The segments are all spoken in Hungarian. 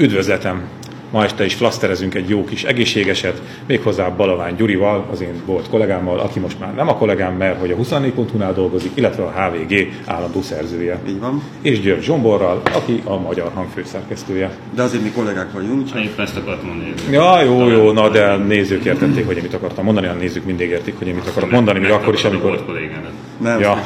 Üdvözletem! Ma este is flaszterezünk egy jó kis egészségeset, méghozzá Balavány Gyurival, az én volt kollégámmal, aki most már nem a kollégám, mert hogy a 24.hu-nál dolgozik, illetve a HVG állandó szerzője. Így van. És György Zsomborral, aki a Magyar Hang főszerkesztője. De azért mi kollégák vagyunk. Csak épp ezt akartam mondani. Ja, jó, jó, na de nézők értették, hogy én mit akartam mondani, a nézők mindig értik, hogy én mit akarok mondani, még akkor is, amikor... Volt kollégának. Nem, Ja,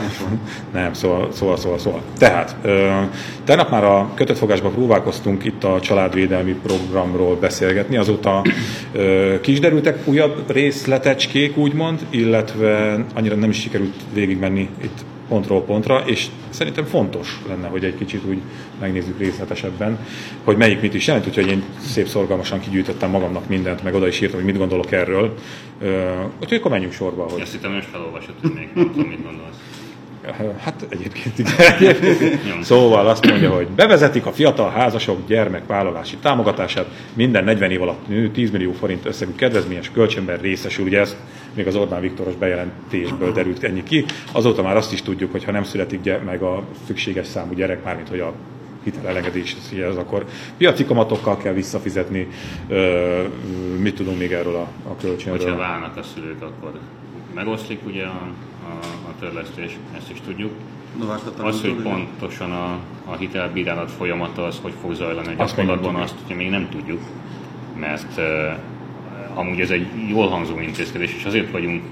nem, szóval, szóval, szóval, szóval. Tehát, ö, tegnap már a kötött fogásban próbálkoztunk itt a családvédelmi programról beszélgetni, azóta ö, ki is derültek újabb részletecskék, úgymond, illetve annyira nem is sikerült végigmenni itt pontról pontra, és szerintem fontos lenne, hogy egy kicsit úgy megnézzük részletesebben, hogy melyik mit is jelent, úgyhogy én szép szorgalmasan kigyűjtöttem magamnak mindent, meg oda is írtam, hogy mit gondolok erről. Úgyhogy akkor menjünk sorba, hogy Azt hittem, most felolvasod, hogy még nem tudom, mit gondolsz. Hát egyébként igen. szóval azt mondja, hogy bevezetik a fiatal házasok gyermekvállalási támogatását, minden 40 év alatt nő 10 millió forint összegű kedvezményes kölcsönben részesül. Ugye ezt még az Orbán Viktoros bejelentésből derült ennyi ki. Azóta már azt is tudjuk, hogy ha nem születik meg a szükséges számú gyerek, mármint hogy a hitelelengedéshez, akkor piaci kamatokkal kell visszafizetni. Ö, mit tudunk még erről a, a Hogyha kölcsönről? válnak a szülők, akkor megoszlik ugye a, a, törlesztés, ezt is tudjuk. Novák Az, hogy pontosan a, a hitelbírálat folyamata az, hogy fog zajlani a gyakorlatban, tudjuk. azt ugye még nem tudjuk, mert uh, amúgy ez egy jól hangzó intézkedés, és azért vagyunk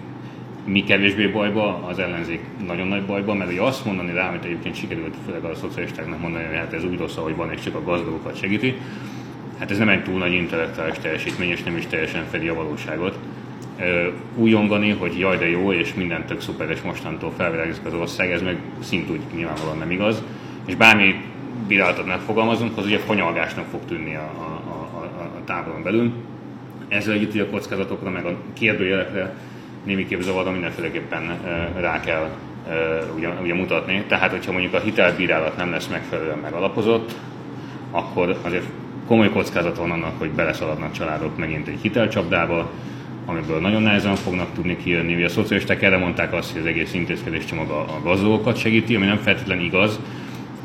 mi kevésbé bajba, az ellenzék nagyon nagy bajba, mert ugye azt mondani rá, amit egyébként sikerült főleg a szocialistáknak mondani, hogy hát ez úgy rossz, ahogy van, és csak a gazdagokat segíti, hát ez nem egy túl nagy intellektuális teljesítmény, és nem is teljesen fedi a valóságot. Újongani, hogy jaj de jó, és minden tök szuper, és mostantól felvilágzik az ország, ez meg szintúgy nyilvánvalóan nem igaz. És bármi bírálatot megfogalmazunk, az ugye fonyalgásnak fog tűnni a, a, a, a, távolon belül. Ezzel együtt a kockázatokra, meg a kérdőjelekre némiképp zavarra mindenféleképpen rá kell ugye, ugye mutatni. Tehát, hogyha mondjuk a hitelbírálat nem lesz megfelelően megalapozott, akkor azért komoly kockázat van annak, hogy beleszaladnak családok megint egy hitelcsapdába, amiből nagyon nehezen fognak tudni kijönni. Ugye a szocialisták erre mondták azt, hogy az egész intézkedéscsomag a, a gazdagokat segíti, ami nem feltétlenül igaz,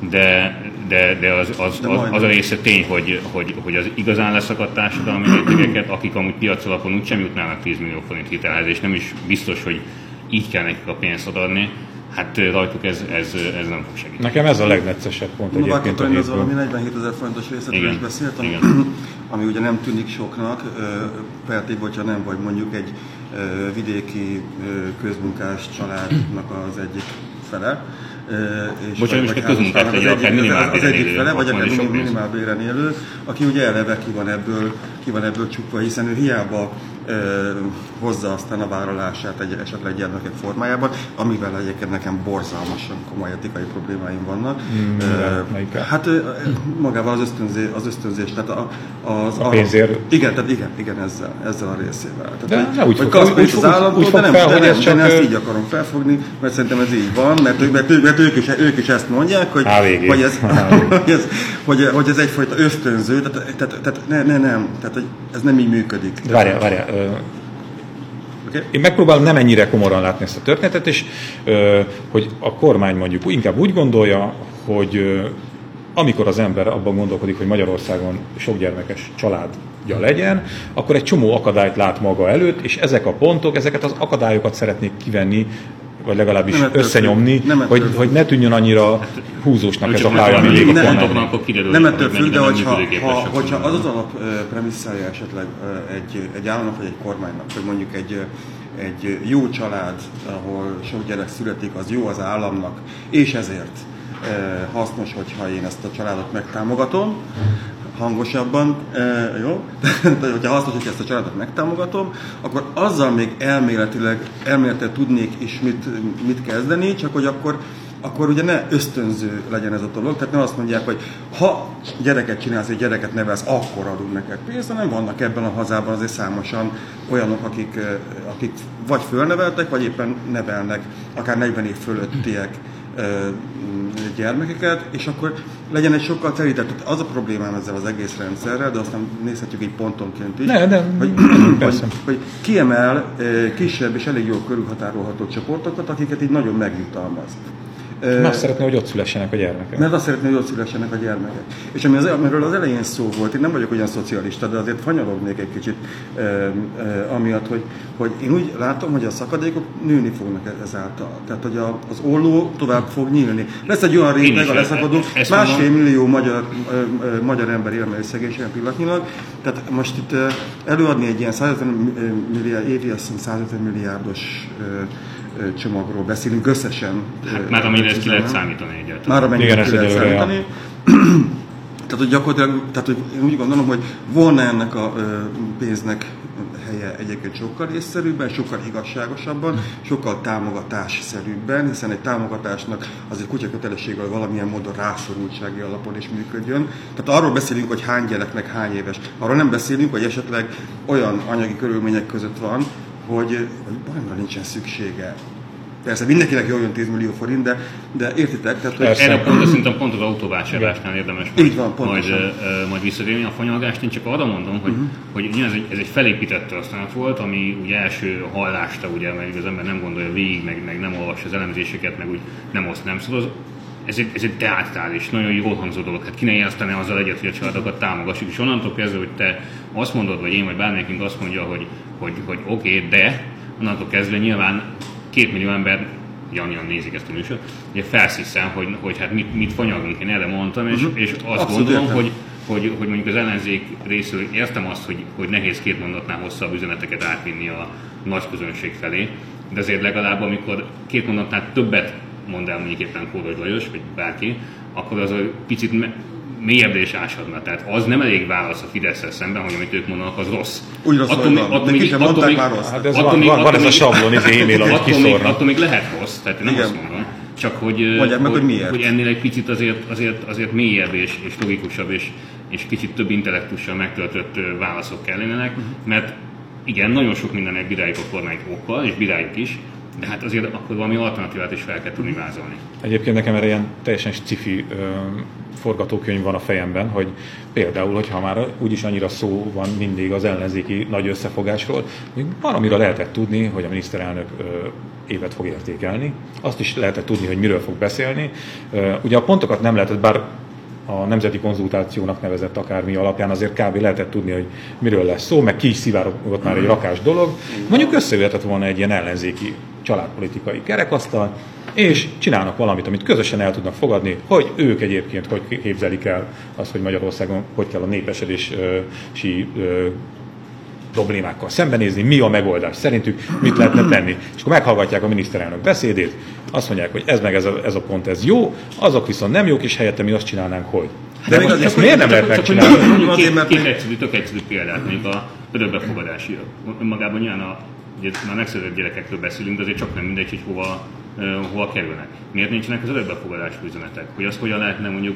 de, de, de az, az, De az, az, a része tény, hogy, hogy, hogy az igazán leszakadt társadalmi rétegeket, akik amúgy piac alapon úgysem jutnának 10 millió forint hitelhez, és nem is biztos, hogy így kell nekik a pénzt adni, hát rajtuk ez, ez, ez nem fog segíteni. Nekem ez a legneccesebb pont Novák egyébként a az hétből. valami 47 ezer forintos részletről Igen, is beszélt, ami, igen. ami ugye nem tűnik soknak, feltéve, hogyha nem vagy mondjuk egy vidéki közmunkás családnak az egyik fele. És Bocsánat, most vagy a közmunkás házastának legyen, az akár egyik- minimálbéren az egyik fele, vagy akár minimálbéren élő, aki ugye eleve ki van ebből, ki van ebből csukva, hiszen ő hiába hozza aztán a vállalását egy esetleg gyermekek formájában, amivel egyébként nekem borzalmasan komoly etikai problémáim vannak. Mm, melyikkel? Hát magával az, ösztönzé, az ösztönzés, tehát a, az, A pénzért? Igen, tehát igen, igen ezzel, ezzel a részével. Tehát, De hogy, ne úgy hogy fog- úgy az államtól, úgy de nem, fel, de nem, de csak, nem ezt így akarom felfogni, mert szerintem ez így van, mert, ők- mert, ők- mert ők, is, ők is ezt mondják, hogy, hogy, ez, hogy, ez, hogy, hogy ez egyfajta ösztönző, tehát, tehát, tehát ne, ne, nem, tehát ez nem így működik. Várjál, várjál. Én megpróbálom nem ennyire komorran látni ezt a történetet, és hogy a kormány mondjuk inkább úgy gondolja, hogy amikor az ember abban gondolkodik, hogy Magyarországon sok gyermekes családja legyen, akkor egy csomó akadályt lát maga előtt, és ezek a pontok, ezeket az akadályokat szeretnék kivenni, vagy legalábbis Nem összenyomni. Nem ettől hogy, hogy ne tűnjön annyira húzósnak ez a pálya, ami végig a kiderül, Nem ettől függ, de hogyha, ha, hogyha az az alap premisszája esetleg egy, egy államnak vagy egy kormánynak, hogy mondjuk egy, egy jó család, ahol sok gyerek születik, az jó az államnak, és ezért hasznos, hogyha én ezt a családot megtámogatom, hangosabban, e, jó? Tehát, hogyha hasznos, hogy ezt a családot megtámogatom, akkor azzal még elméletileg, elméletileg tudnék is mit, mit kezdeni, csak hogy akkor akkor ugye ne ösztönző legyen ez a dolog, tehát ne azt mondják, hogy ha gyereket csinálsz, egy gyereket nevelsz, akkor adunk neked pénzt, hanem vannak ebben a hazában azért számosan olyanok, akik, eh, akik vagy fölneveltek, vagy éppen nevelnek, akár 40 év fölöttiek m, gyermekeket, és akkor legyen egy sokkal terített. Az a problémám ezzel az egész rendszerrel, de aztán nézhetjük így pontonként is, Ne, de- hogy, hogy, hogy kiemel ö, kisebb és elég jól körülhatárolható csoportokat, akiket így nagyon megjutalmaz. Mert azt szeretné, hogy ott szülessenek a gyermekek. Mert azt szeretné, hogy ott szülessenek a gyermekek. És ami az, amiről az elején szó volt, én nem vagyok olyan szocialista, de azért fanyalognék egy kicsit e, e, amiatt, hogy, hogy én úgy látom, hogy a szakadékok nőni fognak e- ezáltal. Tehát, hogy a, az olló tovább fog nyílni. Lesz egy olyan réteg a leszakadó, másfél millió magyar, e, e, magyar ember él meg szegénységen pillanatnyilag. Tehát most itt e, előadni egy ilyen 150 milliárd, évi azt 150 milliárdos e, csomagról beszélünk összesen. Hát már amennyire ezt ki lehet számítani egyáltalán. Már amennyire ki lehet számítani. Tehát, hogy gyakorlatilag, tehát, hogy én úgy gondolom, hogy volna ennek a pénznek helye egyébként sokkal észszerűbben, sokkal igazságosabban, sokkal támogatásszerűbben, hiszen egy támogatásnak azért kutyakötelességgel valamilyen módon rászorultsági alapon is működjön. Tehát arról beszélünk, hogy hány gyereknek hány éves. Arról nem beszélünk, hogy esetleg olyan anyagi körülmények között van, hogy, hogy baromra nincsen szüksége. Persze mindenkinek jól jön 10 millió forint, de, de értitek? Tehát, hogy... Erre pont, szerintem pont az autóvásárlásnál érdemes Így van, majd, uh, majd visszatérni a fanyalgást. Én csak arra mondom, hogy, uh-huh. hogy ez egy, ez egy felépített történet volt, ami ugye első hallásta, ugye, mert az ember nem gondolja végig, meg, meg nem olvas az elemzéseket, meg úgy nem oszt, nem szoroz. Ez egy, ez egy teátrális, nagyon jól hangzó dolog. Hát ki ne jársztani azzal egyet, hogy a családokat támogassuk. És onnantól kezdve, hogy te azt mondod, vagy én, vagy bármelyikünk azt mondja, hogy, hogy, hogy oké, okay, de onnantól kezdve nyilván két millió ember Janian nézik ezt a műsort, ugye felsziszen, hogy, hogy hát mit, mit fanyagunk, én erre mondtam, és, uh-huh. és azt Abszolút gondolom, hogy, hogy, hogy mondjuk az ellenzék részéről értem azt, hogy, hogy nehéz két mondatnál hosszabb üzeneteket átvinni a nagy közönség felé, de azért legalább amikor két mondatnál többet mond el mondjuk éppen Kódos Lajos, vagy bárki, akkor az a picit mélyebbre is ásadna. Tehát az nem elég válasz a fidesz szemben, hogy amit ők mondanak, az rossz. Úgy rossz, attól, még, attól, még, attól, még, már rossz. Hát ez attól van, még, van, van ez a sablon, ez e-mail, amit attól, még, attól még lehet rossz, tehát nem Igen. azt mondom. Csak hogy, meg, hogy, hogy, miért. hogy ennél egy picit azért, azért, azért mélyebb és, és logikusabb és, és kicsit több intellektussal megtöltött válaszok kellenének, uh-huh. mert igen, nagyon sok mindennek bíráljuk a kormányt okkal, és bíráljuk is, de hát azért akkor valami alternatívát is fel kell tudni vázolni. Egyébként nekem erre ilyen teljesen ö, forgatókönyv van a fejemben, hogy például, hogyha már úgyis annyira szó van mindig az ellenzéki nagy összefogásról, hogy valamire lehetett tudni, hogy a miniszterelnök évet fog értékelni, azt is lehetett tudni, hogy miről fog beszélni. Ugye a pontokat nem lehetett, bár a nemzeti konzultációnak nevezett akármi alapján azért kb. lehetett tudni, hogy miről lesz szó, meg ki is szivárogott már egy rakás dolog. Mondjuk összejöhetett volna egy ilyen ellenzéki családpolitikai kerekasztal, és csinálnak valamit, amit közösen el tudnak fogadni, hogy ők egyébként hogy képzelik el azt, hogy Magyarországon hogy kell a népesedési problémákkal szembenézni, mi a megoldás szerintük, mit lehetne tenni. És akkor meghallgatják a miniszterelnök beszédét, azt mondják, hogy ez meg ez a, ez a pont, ez jó, azok viszont nem jók, és helyette mi azt csinálnánk, hogy. De, De ezt miért nem lehet megcsinálni? Két, két egyszerű, tök egyszerű példát, mondjuk a örökbefogadási. Magában nyilván a ugye már megszületett gyerekekről beszélünk, de azért csak nem mindegy, hogy hova, uh, hova kerülnek. Miért nincsenek az örökbefogadású üzenetek? Hogy azt hogyan lehetne mondjuk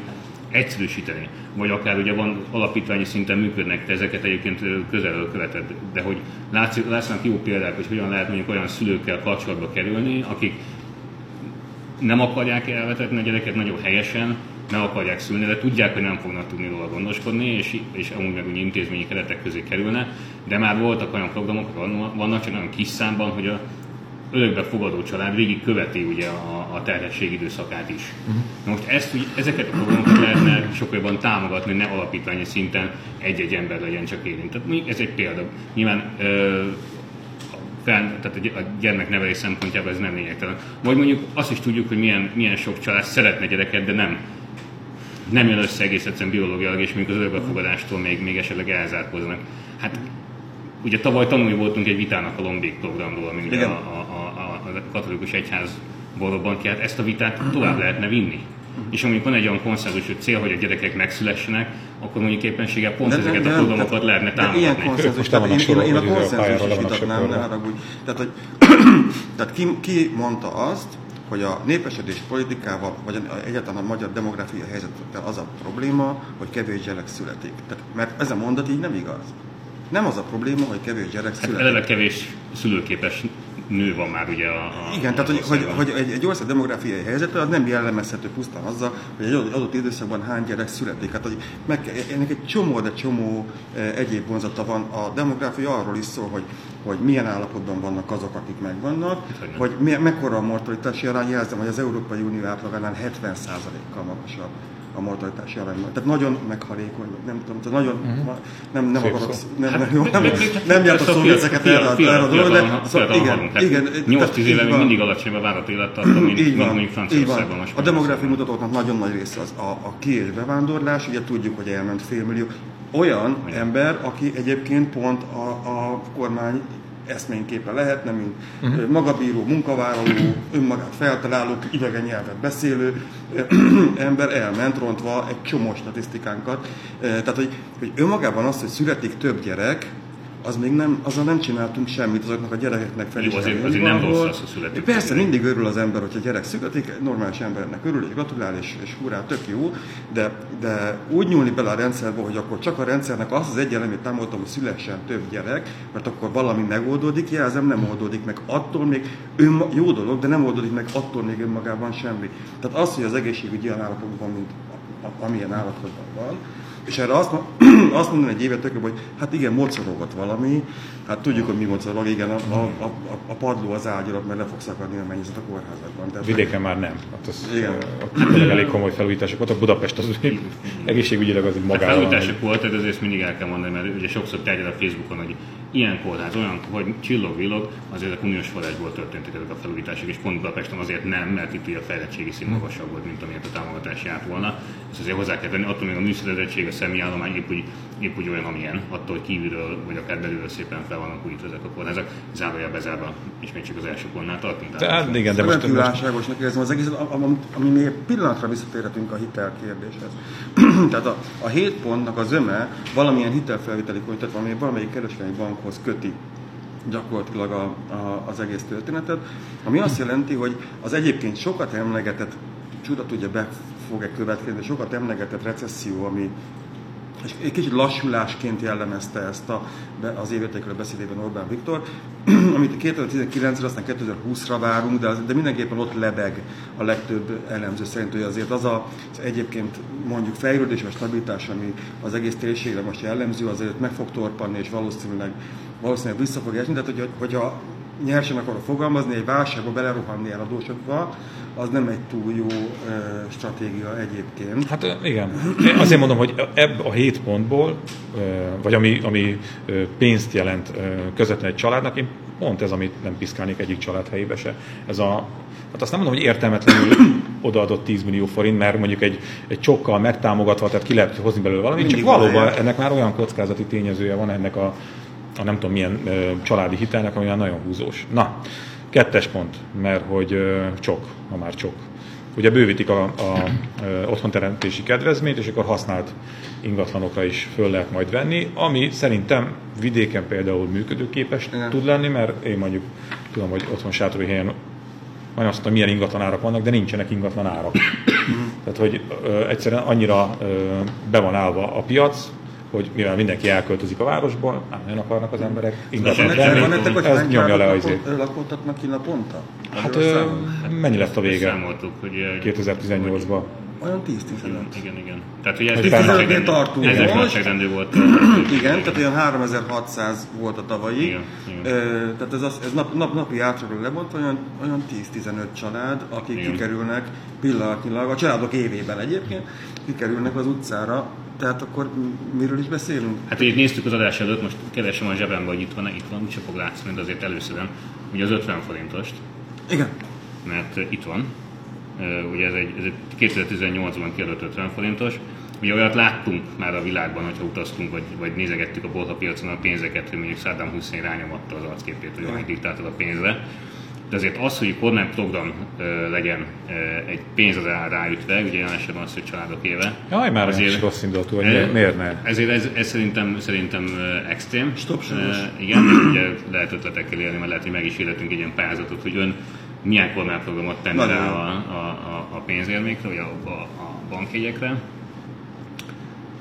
egyszerűsíteni, vagy akár ugye van alapítványi szinten működnek, te ezeket egyébként közelről követed, de hogy látszik, látszanak jó példák, hogy hogyan lehet mondjuk olyan szülőkkel kapcsolatba kerülni, akik nem akarják elvetetni a gyereket nagyon helyesen, nem akarják szülni, de tudják, hogy nem fognak tudni róla gondoskodni, és, és amúgy meg úgy intézményi keretek közé kerülne, de már voltak olyan programok, vannak csak nagyon kis számban, hogy a örökbe fogadó család végig követi ugye a, a terhesség időszakát is. Uh-huh. Na most ezt, ugye, ezeket a programokat lehetne sokkal jobban támogatni, ne alapítványi szinten egy-egy ember legyen csak érintett. Mondjuk ez egy példa. Nyilván ö, fel, tehát a gyermeknevelés szempontjából ez nem lényegtelen. Vagy mondjuk azt is tudjuk, hogy milyen, milyen sok család szeretne gyereket, de nem nem jön össze egész egyszerűen biológiailag, és még az örökbefogadástól még, még esetleg elzárkoznak. Hát ugye tavaly tanulni voltunk egy vitának a Lombék programról, ami ugye a, a, a, a, katolikus egyház valóban ki, hát ezt a vitát tovább lehetne vinni. És amikor van egy olyan konszenzus, hogy cél, hogy a gyerekek megszülessenek, akkor mondjuk éppenséggel pont de, ezeket de, a programokat lehetne támogatni. Ilyen konszenzus, tehát én, én, én a konszenzus is vitatnám, ne haragudj. Tehát, hogy, tehát ki, ki mondta azt, hogy a népesedés politikával, vagy egyáltalán a magyar demográfiai helyzettel az a probléma, hogy kevés gyerek születik. Tehát, mert ez a mondat így nem igaz. Nem az a probléma, hogy kevés gyerek hát születik. Eleve kevés szülőképes nő van már ugye a, a Igen, tehát hogy, hogy, hogy egy, egy ország demográfiai helyzete az nem jellemezhető pusztán azzal, hogy egy adott, időszakban hány gyerek születik. Hát, hogy meg, ennek egy csomó, de csomó eh, egyéb vonzata van. A demográfia arról is szól, hogy, hogy milyen állapotban vannak azok, akik megvannak, hogy nem. hogy mi, mekkora a mortalitási arány, jelzem, hogy az Európai Unió átlagánál 70%-kal magasabb a mortalitási arány. Tehát nagyon meghalékony, nem tudom, tehát nagyon, uh-huh. nem, nem Szép akarok, szó. nem, nem, Hát, jó, nem, nem persze a szóviceket fiatal- erre, a- dologra, de szóval igen, igen. 8-10 tehát éve még mindig alacsonyabb a várat élettartam, mint, mondjuk Franciaországban. A demográfiai mutatóknak nagyon nagy része az a, a ki- és bevándorlás. Ugye tudjuk, hogy elment félmillió. Olyan ember, aki egyébként pont a, a kormány eszményképe lehetne, mint uh-huh. magabíró, munkavállaló, önmagát feltaláló, idegen nyelvet beszélő ember elment rontva egy csomó statisztikánkat. Eh, Tehát, hogy, hogy önmagában az, hogy születik több gyerek, az még nem, azzal nem csináltunk semmit azoknak a gyerekeknek Jó, felismerni. azért- azért nem rossz az, hogy születik Persze, mindig örül az ember, hogyha gyerek születik, egy normális embernek örül, és gratulál, és, és hurrá, tök jó, de, de úgy nyúlni bele a rendszerbe, hogy akkor csak a rendszernek azt az egy elemét támogatom, hogy szülessen több gyerek, mert akkor valami megoldódik, jelzem, nem oldódik meg attól még, ön, jó dolog, de nem oldódik meg attól még önmagában semmi. Tehát az, hogy az egészségügy ilyen állapotban, mint amilyen állapotban van, és erre azt, azt mondani egy évet hogy hát igen, mocorogott valami, hát tudjuk, hogy mi mocorog, igen, a, a, a, a padló az ágyalat, mert le fog szakadni a mennyezet a kórházakban. Tehát, Vidéken már nem. Hát az, Igen. ott elég komoly felújítások voltak. Budapest az egészségügyileg az egy Hát magában. felújítások volt, de azért ezt mindig el kell mondani, mert ugye sokszor terjed a Facebookon, hogy ilyen kórház, olyan, hogy csillog-villog, azért a uniós forrásból történtek ezek a felújítások, és pont Budapesten azért nem, mert itt ugye a fejlettségi szint magasabb volt, mint amiért a támogatás járt volna. Ezt azért hozzá kell tenni, attól még a műszerezettség, a személyállomány épp úgy, épp úgy olyan, amilyen, attól, hogy kívülről vagy akár belülről szépen fel vannak újítva ezek a kórházak, zárójel bezárva, és még csak az első kornál tartunk. Tehát igen, de de most, válságosnak érzem az egészet, am- am- ami még egy pillanatra visszatérhetünk a hitel kérdéshez. Tehát a, a 7 pontnak az öme valamilyen hitelfelviteli tehát valami, valamelyik kereskedelmi bankhoz köti gyakorlatilag a, a, az egész történetet, ami azt jelenti, hogy az egyébként sokat emlegetett, csuda tudja be fog-e következni, sokat emlegetett recesszió, ami és egy kicsit lassulásként jellemezte ezt a, az évértékelő beszédében Orbán Viktor, amit 2019-re, aztán 2020-ra várunk, de, az, de mindenképpen ott lebeg a legtöbb elemző szerint, hogy azért az a, az egyébként mondjuk fejlődés vagy stabilitás, ami az egész térségre most jellemző, azért meg fog torpanni, és valószínűleg, valószínűleg vissza fog esni. Tehát, hogy, hogyha nyersen akarok fogalmazni, egy válságba belerohanni eladósodva, az nem egy túl jó ö, stratégia egyébként. Hát igen. Én azért mondom, hogy ebb a 7 pontból, ö, vagy ami, ami pénzt jelent közvetlenül egy családnak, én pont ez, amit nem piszkálnék egyik család helyébe se. Ez a, hát azt nem mondom, hogy értelmetlenül odaadott 10 millió forint, mert mondjuk egy, egy csokkal megtámogatva, tehát ki lehet hozni belőle valamit, Mindig csak valóban ennek már olyan kockázati tényezője van ennek a, a nem tudom milyen ö, családi hitelnek, ami nagyon húzós. Na, kettes pont, mert hogy ö, csok, ha már csok. Ugye bővítik a, a, ö, otthonteremtési kedvezményt, és akkor használt ingatlanokra is föl lehet majd venni, ami szerintem vidéken például működőképes Igen. tud lenni, mert én mondjuk tudom, hogy otthon sátori helyen majd azt mondtam, milyen ingatlan árak vannak, de nincsenek ingatlan árak. Tehát, hogy ö, egyszerűen annyira ö, be van állva a piac, hogy mivel mindenki elköltözik a városból, nem nagyon akarnak az emberek ingatlan venni, van nektek, hogy ez hány nyomja le lakott- lakottatnak ki naponta? Hát mennyi lett a vége Számoltuk, hogy... eh, 2018-ban? Olyan 10-15. Igen, igen, igen. Tehát, hogy ez nagyságrendű- tartunk ez nagyságrendű volt. Igen, tehát olyan 3600 volt a tavalyi. Igen, igen. Ö, tehát ez, az, ez nap, nap, napi átról lebontva olyan, olyan 10-15 család, akik Igen. kikerülnek pillanatnyilag, a családok évében egyébként, kikerülnek az utcára. Tehát akkor miről is beszélünk? Hát így néztük az adás előtt, most keresem a zsebembe, hogy itt van itt van, úgyse fog látszani, de azért először ugye az 50 forintost, Igen. mert itt van. Ugye ez egy, ez egy 2018-ban kiadott 50 forintos. Ugye olyat láttunk már a világban, hogyha utaztunk, vagy, vagy nézegettük a bolhapiacon a pénzeket, hogy mondjuk Saddam Hussein rányomatta az arcképét, hogy olyan diktátor a pénzre. De azért az, hogy kormányprogram legyen egy pénz az rá- ráütve, ugye jelen esetben az, hogy családok éve. Jaj, már azért, azért rossz indulatú, hogy miért, miért ne? Ezért ez, ez szerintem, szerintem extrém. Stopsoros. Ö, Igen, ugye lehet ötletekkel élni, mert lehet, hogy meg is életünk egy ilyen pályázatot, hogy ön milyen kormányprogramot tenne rá a, a, a, a pénzérmékre, vagy a, a, a bankjegyekre.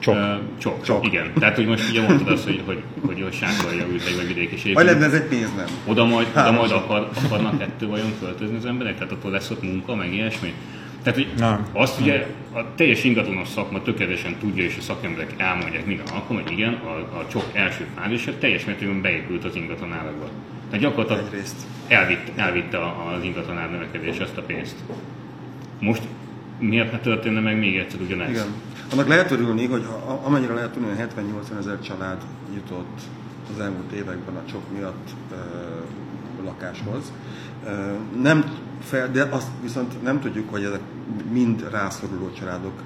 Csok. Uh, csok. csok. Igen. Tehát, hogy most ugye mondtad azt, hogy, hogy, hogy, hogy sátorja ült egy vagy vidék és Vagy lenne ez egy pénz, nem? Oda majd, oda majd akar, akarnak kettő vajon költözni az emberek? Tehát akkor lesz ott munka, meg ilyesmi? Tehát, hogy nem. azt ugye a teljes ingatlanos szakma tökéletesen tudja, és a szakemberek elmondják minden alkalommal, hogy igen, a, a csok első fázisa teljes mértékben beépült az ingatlan árakba. Tehát gyakorlatilag elvitt, elvitte az ingatlan ár növekedés azt a pénzt. Most miért ne történne meg még egyszer ugyanez? Igen. Annak lehet örülni, hogy amennyire lehet tudni, 70-80 ezer család jutott az elmúlt években a csok miatt ö, lakáshoz. Ö, nem fel, de azt viszont nem tudjuk, hogy ezek mind rászoruló családok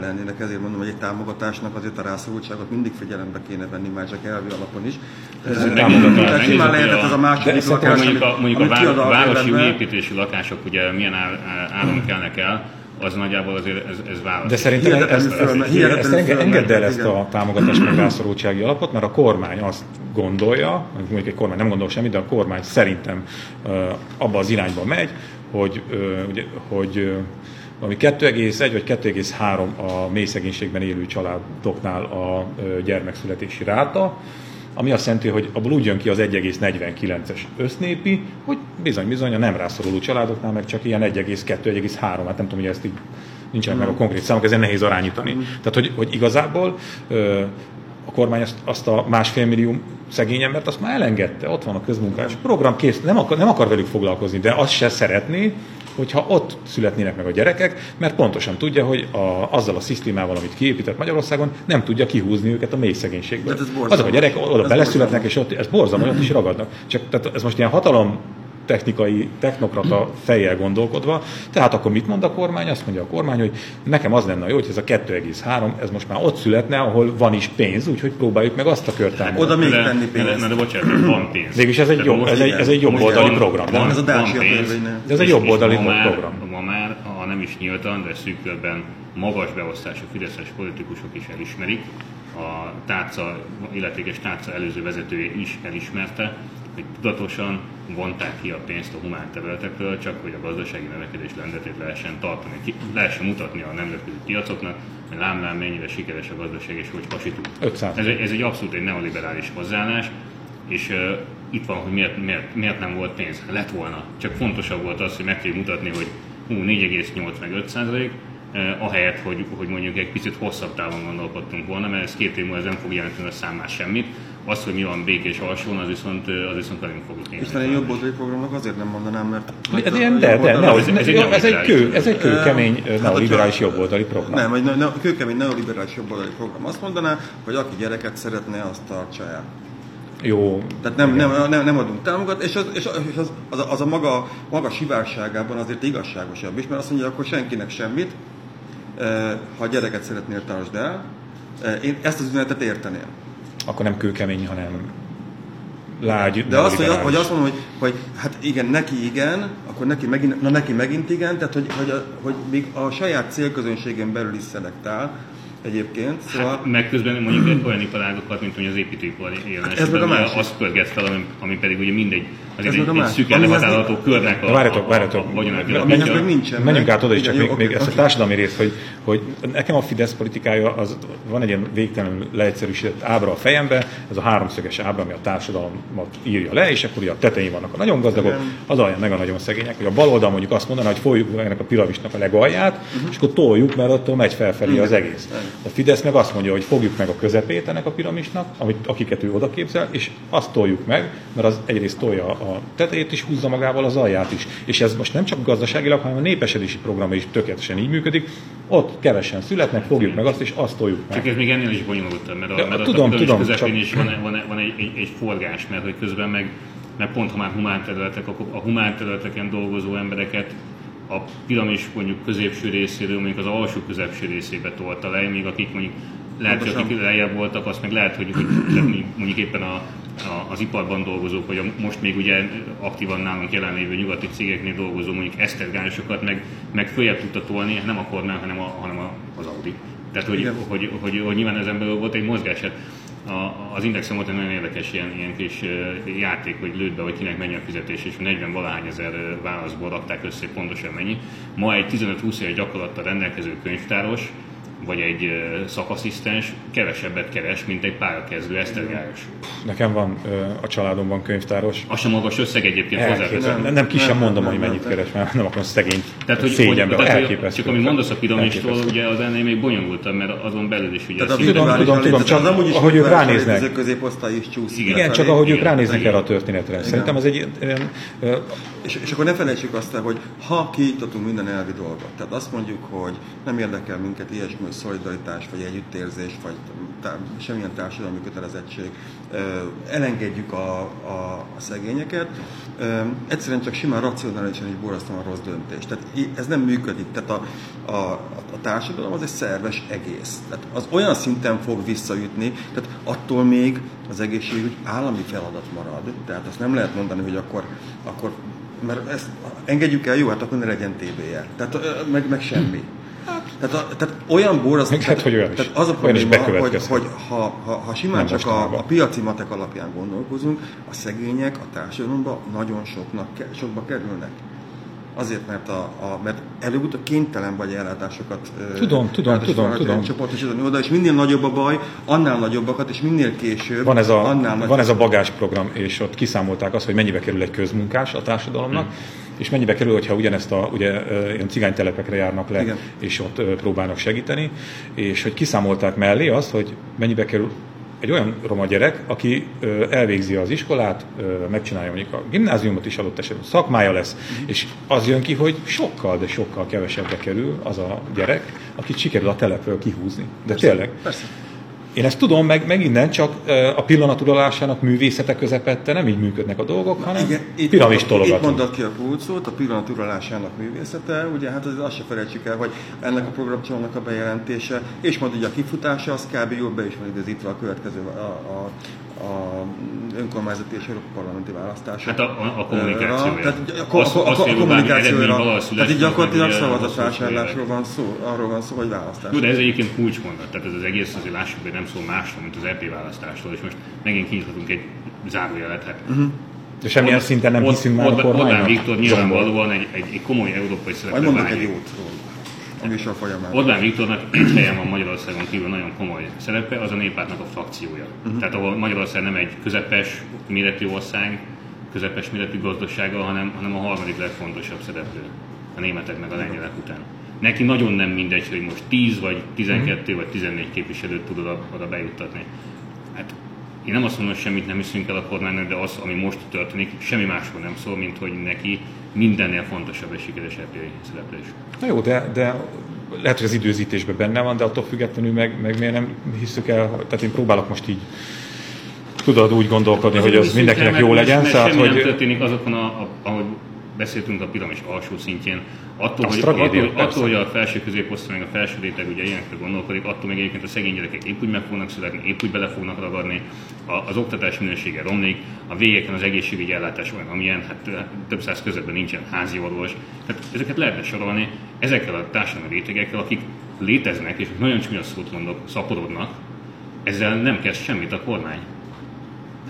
lennének, ezért mondom, hogy egy támogatásnak azért a rászorultságot mindig figyelembe kéne venni, már csak elvi alapon is. Tehát simán lehetett ez a második lakás, mondjuk a, mondjuk a városi új építésű lakások ugye milyen áron kelnek el, az nagyjából azért ez, ez válasz. De szerintem ez, ez, ez, ez engedd el ezt a támogatás meg rászorultsági alapot, mert a kormány azt gondolja, mondjuk egy kormány nem gondol semmit, de a kormány szerintem abba az irányba megy, hogy, hogy, hogy ami 2,1 vagy 2,3 a mély szegénységben élő családoknál a gyermekszületési ráta, ami azt jelenti, hogy abból úgy jön ki az 1,49-es össznépi, hogy bizony-bizony a nem rászoruló családoknál meg csak ilyen 1,2-1,3, hát nem tudom, hogy ezt így nincsenek meg a konkrét számok, ezért nehéz arányítani. Tehát, hogy, hogy igazából a kormány azt, azt a másfél millió szegény embert azt már elengedte, ott van a közmunkás program, kész, nem akar, nem akar velük foglalkozni, de azt se szeretné, hogyha ott születnének meg a gyerekek, mert pontosan tudja, hogy a, azzal a szisztémával, amit kiépített Magyarországon, nem tudja kihúzni őket a mély szegénységből. Azok a gyerek oda beleszületnek, és ott ez borzalmas, ott is ragadnak. Csak tehát ez most ilyen hatalom technikai, technokrata fejjel gondolkodva. Tehát akkor mit mond a kormány? Azt mondja a kormány, hogy nekem az lenne jó, hogy ez a 2,3, ez most már ott születne, ahol van is pénz, úgyhogy próbáljuk meg azt a kört. Oda még tenni pénzt. De, de, bocsánat, van pénz. Végülis ez egy, jobb, ez egy, ez egy jobb oldali program. Van, ez a van pénz, ez egy jobb oldali program. Ma már, ha nem is nyíltan, de szűkörben magas beosztású fideszes politikusok is elismerik, a tárca, illetékes tárca előző vezetője is elismerte, hogy tudatosan vonták ki a pénzt a humán területekről, csak hogy a gazdasági növekedés lendetét lehessen tartani, ki, lehessen mutatni a nemzetközi piacoknak, hogy lám, mennyire sikeres a gazdaság, és hogy pasitunk. Ez, ez egy abszolút egy neoliberális hozzáállás, és uh, itt van, hogy miért, miért, miért nem volt pénz. Lett volna. Csak fontosabb volt az, hogy meg kell mutatni, hogy hú, 4,8 meg 5 százalék, uh, ahelyett, hogy, hogy mondjuk egy picit hosszabb távon gondolkodtunk volna, mert ez két év múlva ez nem fog jelenteni a számás semmit, az, hogy mi van békés alsón, az viszont, az viszont velünk fog nézni. Hiszen egy jobb oldali programnak azért nem mondanám, mert... Ez ilyen, de, de, ne, ez, ez, ez, egy kő, ez egy kőkemény hát, neoliberális jobboldali program. Nem, egy ne, kőkemény neoliberális jobboldali program. Azt mondaná, hogy aki gyereket szeretne, azt tartsa el. Jó. Tehát nem, nem, nem, nem adunk támogat, és az, és az, az, az a maga, maga sivárságában azért igazságosabb is, mert azt mondja, akkor senkinek semmit, ha a gyereket szeretnél, tartsd el. Én ezt az üzenetet érteném akkor nem kőkemény, hanem lágy. De azt, hogy, hogy azt mondom, hogy, hogy hát igen, neki igen, akkor neki megint, na neki megint igen, tehát hogy, hogy, a, hogy még a saját célközönségen belül is szelektál, egyébként. Hát, szóval... Hát, meg közben mondjuk olyan iparágokat, mint hogy az építőipar jelen hát ez meg a másik. azt pörget fel, ami, ami pedig ugye mindegy, az egy, egy szűken lehatárolható körnek a, várjatok, várjatok. a, a, nincsen. Menjünk át oda is, csak még, még ezt a társadalmi részt, hogy, hogy nekem a Fidesz politikája, az van egy ilyen végtelenül leegyszerűsített ábra a fejembe, ez a háromszöges ábra, ami a társadalmat írja le, és akkor a tetején vannak a nagyon gazdagok, az alján meg a nagyon szegények, hogy a bal oldal mondjuk azt mondaná, hogy folyjuk ennek a piramisnak a legalját, uh-huh. és akkor toljuk, mert attól megy felfelé az egész. A Fidesz meg azt mondja, hogy fogjuk meg a közepét ennek a piramisnak, amit, akiket ő oda képzel, és azt toljuk meg, mert az egyrészt tolja a tetejét is, húzza magával az alját is. És ez most nem csak gazdaságilag, hanem a népesedési program is tökéletesen így működik. Ott kevesen születnek, fogjuk meg azt, és azt toljuk meg. Csak ez még ennél is bonyolultabb, mert a, mert tudom, a tudom, közepén csak... is van, van, van egy, egy, egy, forgás, mert hogy közben meg mert pont ha már humán területek, akkor a humán területeken dolgozó embereket a piramis mondjuk középső részéről, mondjuk az alsó középső részébe tolta le, még akik mondjuk lehet, hogy akik lejjebb voltak, azt meg lehet, hogy, hogy mondjuk éppen a, az iparban dolgozók, vagy a, most még ugye aktívan nálunk jelenlévő nyugati cégeknél dolgozó mondjuk esztergálisokat meg, meg följebb tudta tolni, nem a kormány, hanem, a, hanem a, az Audi. Tehát, hogy, hogy, hogy, hogy, hogy nyilván ezen belül volt egy mozgás. Hát a, az Indexen volt egy nagyon érdekes ilyen, ilyen kis játék, hogy lőtt be, hogy kinek mennyi a fizetés, és 40 valahány ezer válaszból rakták össze pontosan mennyi. Ma egy 15-20 év gyakorlattal rendelkező könyvtáros vagy egy szakasszisztens kevesebbet keres, mint egy pályakezdő esztergályos. Nekem van a családomban könyvtáros. Az sem magas összeg egyébként hozzáteszem. Nem, nem ki sem mondom, hogy mennyit keres, mert nem akarom szegény tehát, hogy, szégyenbe, hogy, elképesztő. Csak amit mondasz a piramistól, ugye az ennél még bonyolultabb, mert azon belül is ugye... Tehát tudom, tudom, tudom, csak ahogy ők ránéznek. középosztály is csúszik. Igen, csak ahogy ők ránéznek erre a történetre. Szerintem az egy és, és akkor ne felejtsük azt el, hogy ha kiiktatunk minden elvi dolgot, tehát azt mondjuk, hogy nem érdekel minket ilyesmi, hogy szolidaritás, vagy együttérzés, vagy tá- semmilyen társadalmi kötelezettség, elengedjük a, a, a szegényeket, egyszerűen csak simán racionálisan is borzasztóan rossz döntés. Tehát ez nem működik. Tehát a, a, a társadalom az egy szerves egész. Tehát az olyan szinten fog visszaütni, tehát attól még az egészségügy állami feladat marad. Tehát azt nem lehet mondani, hogy akkor, akkor mert ezt engedjük el, jó, hát akkor ne legyen TB-je. Tehát meg, meg semmi. Tehát, a, tehát olyan bor az... Hát, hogy olyan. Tehát az a probléma, hogy, hogy ha, ha, ha simán Nem csak a, a piaci matek alapján gondolkozunk, a szegények a társadalomban nagyon soknak, sokba kerülnek. Azért, mert, a, a, mert előbb-utóbb kénytelen vagy ellátásokat tudom, tudom, tudom, tudom. csoportosítani oda, és minél nagyobb a baj, annál nagyobbakat, és minél később, van ez a, annál Van ez a bagásprogram, és ott kiszámolták azt, hogy mennyibe kerül egy közmunkás a társadalomnak, hmm. és mennyibe kerül, hogyha ugyanezt a ugye, ilyen cigánytelepekre járnak le, Igen. és ott próbálnak segíteni, és hogy kiszámolták mellé azt, hogy mennyibe kerül egy olyan roma gyerek, aki elvégzi az iskolát, megcsinálja mondjuk a gimnáziumot is adott esetben, szakmája lesz, mm. és az jön ki, hogy sokkal, de sokkal kevesebbe kerül az a gyerek, akit sikerül a telepről kihúzni. De persze, tényleg. Persze. Én ezt tudom, meg, meg innen csak a pillanaturalásának művészete közepette nem így működnek a dolgok, hanem Igen, itt piramis tologatunk. Itt mondod ki a kulcsot, a pillanaturalásának művészete, ugye hát az, azt se felejtsük el, hogy ennek a programcsomagnak a bejelentése, és majd ugye a kifutása, az kb. jól be is van időzítve a következő, a, a, a önkormányzati és parlamenti választások. Hát a, a kommunikációja. Tehát a, a, a, a, a kommunikációra. Tehát így gyakorlatilag szavazatvásárlásról van szó, arról van szó, hogy választás. Jó, de ez egyébként kulcsmondat, tehát ez az egész azért lássuk, hogy nem szól másról, mint az EP választásról, és most megint kinyithatunk egy zárójelet. Hát uh-huh. De semmilyen szinten nem hiszünk már a kormánynak. Orbán Viktor nyilvánvalóan egy, egy, egy komoly európai szereplő. Majd mondok egy jót róla műsor folyamán. Orbán Viktornak egy helyen van Magyarországon kívül nagyon komoly szerepe, az a néppártnak a frakciója. Uh-huh. Tehát ahol Magyarország nem egy közepes méretű ország, közepes méretű gazdasága, hanem, hanem a harmadik legfontosabb szereplő a németek meg a lengyelek után. Neki nagyon nem mindegy, hogy most 10 vagy 12 uh-huh. vagy 14 képviselőt tud oda, oda bejuttatni. Én nem azt mondom, hogy semmit nem hiszünk el a kormánynak, de az, ami most történik, semmi másról nem szól, mint hogy neki mindennél fontosabb és sikeresebb szereplés. Na jó, de, de lehet, hogy az időzítésben benne van, de attól függetlenül meg, meg miért nem hiszük el, tehát én próbálok most így tudod úgy gondolkodni, az hogy az mindenkinek jó legyen. Mert, mert semmi hogy... nem történik azokon, a, a, ahogy beszéltünk a piramis alsó szintjén, attól, hogy, ragadjon, attól, hogy a felső középosztály, meg a felső réteg ugye ilyenekre gondolkodik, attól még egyébként a szegény gyerekek épp úgy meg fognak születni, épp úgy bele fognak ragadni, a, az oktatás minősége romlik, a végeken az egészségügyi ellátás olyan, amilyen, hát több száz közöttben nincsen házi orvos. Tehát ezeket lehetne sorolni ezekkel a társadalmi rétegekkel, akik léteznek, és nagyon csúnya szót mondok, szaporodnak, ezzel nem kezd semmit a kormány.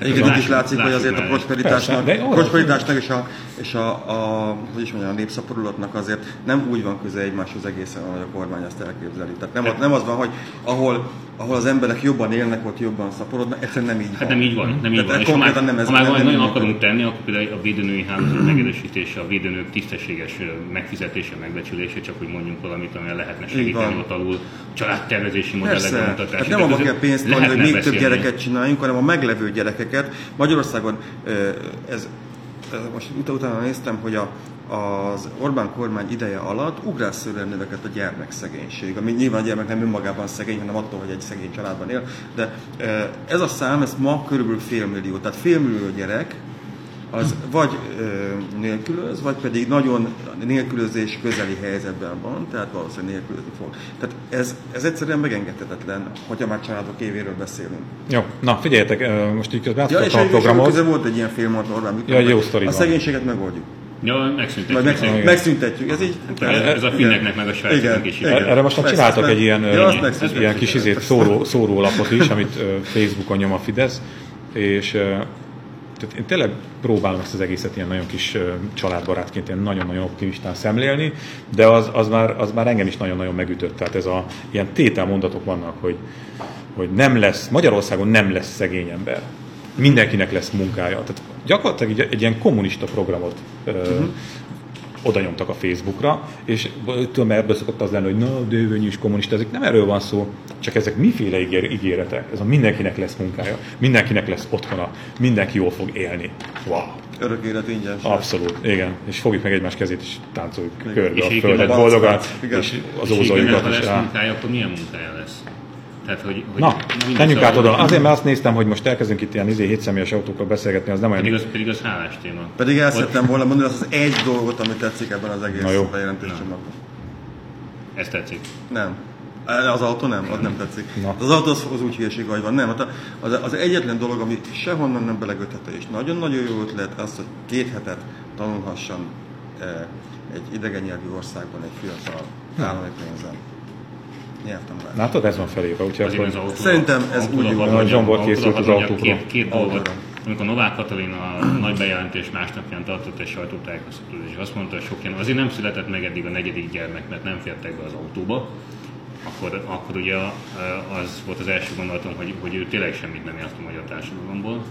Igen, itt is látszik, hogy azért a prosperitásnak, Persze, prosperitásnak és, a, és a, a, hogy is mondjam, a népszaporulatnak azért nem úgy van köze egymáshoz egészen, ahogy a kormány azt elképzeli. Tehát nem, nem az van, hogy ahol, ahol az emberek jobban élnek, ott jobban szaporodnak, egyszerűen nem így van. Hát nem így van, nem így van. És ha már, nem ez, ha már nem, nagyon akarunk tenni, akkor például a védőnői hálózat megerősítése, a védőnők tisztességes megfizetése, megbecsülése, csak hogy mondjunk valamit, ami lehetne segíteni ott alul, családtervezési modellek bemutatása. Hát nem abban kell pénzt adni, hogy még több gyereket csináljunk, hanem a meglevő gyerekeket. Magyarországon ez, most utána néztem, hogy a, az Orbán kormány ideje alatt ugrásszerűen növekedett a gyermekszegénység, ami nyilván a gyermek nem önmagában szegény, hanem attól, hogy egy szegény családban él, de ez a szám, ez ma körülbelül félmillió, tehát félmillió gyerek, az vagy ö, nélkülöz, vagy pedig nagyon nélkülözés közeli helyzetben van, tehát valószínűleg nélkülözni fog. Tehát ez, ez egyszerűen megengedhetetlen, hogyha már családok évéről beszélünk. Jó, na figyeljetek, most így közben ja, és a programot. És volt egy ilyen film, Orbán ja, jó sztori A szegénységet megoldjuk. Ja, megszüntetjük. Meg, meg, megszüntetjük. Ez így. Ez, ez a finneknek meg a svájcoknak is. Igen. Erre most már csináltak egy ilyen, ja, ilyen kis izét, szóró, szórólapot is, amit Facebookon nyom a Fidesz, és tehát én tényleg próbálom ezt az egészet ilyen nagyon kis családbarátként, ilyen nagyon-nagyon optimistán szemlélni, de az, az, már, az már engem is nagyon-nagyon megütött. Tehát ez a ilyen tételmondatok vannak, hogy, hogy nem lesz, Magyarországon nem lesz szegény ember. Mindenkinek lesz munkája. Tehát gyakorlatilag egy, egy ilyen kommunista programot uh-huh oda nyomtak a Facebookra, és tudom, ebből szokott az lenni, hogy na, dővönyű is kommunista, ezek nem erről van szó, csak ezek miféle ígér, ígéretek. Ez a mindenkinek lesz munkája, mindenkinek lesz otthona, mindenki jól fog élni. Wow. Örök élet ingyen. Abszolút, igen. És fogjuk meg egymás kezét, és táncoljuk körbe a földet boldogan, és az ózójukat is rá. munkája, akkor milyen munkája lesz? Tehát, hogy, hogy Na, menjünk át oda. Azért, mert azt néztem, hogy most elkezdünk itt ilyen izé, hétszemélyes autókról beszélgetni, az nem olyan... Pedig az, pedig az hálás téma. Pedig el szerettem volna mondani, az az egy dolgot, ami tetszik ebben az egész bejelentéscsomagban. Ez tetszik? Nem. Az autó nem, az nem tetszik. Na. Az autó az, az úgy hülyeség, hogy van. Nem, hát az, az egyetlen dolog, ami sehonnan nem belegöthető, és nagyon-nagyon jó ötlet az, hogy két hetet tanulhasson eh, egy idegen nyelvű országban egy fiatal állami pénzen nyertem rá. Látod, ez van felírva, úgyhogy akkor... Az autó, Szerintem ez úgy van. A Zsombor készült az autókra. Két, két dolgot. Amikor Novák Katalin a nagy bejelentés másnapján tartott egy sajtótájékoztatót, és azt mondta, hogy sok ilyen, azért nem született meg eddig a negyedik gyermek, mert nem fértek be az autóba, akkor, akkor ugye az volt az első gondolatom, hogy, hogy ő tényleg semmit nem ért a magyar társadalomból.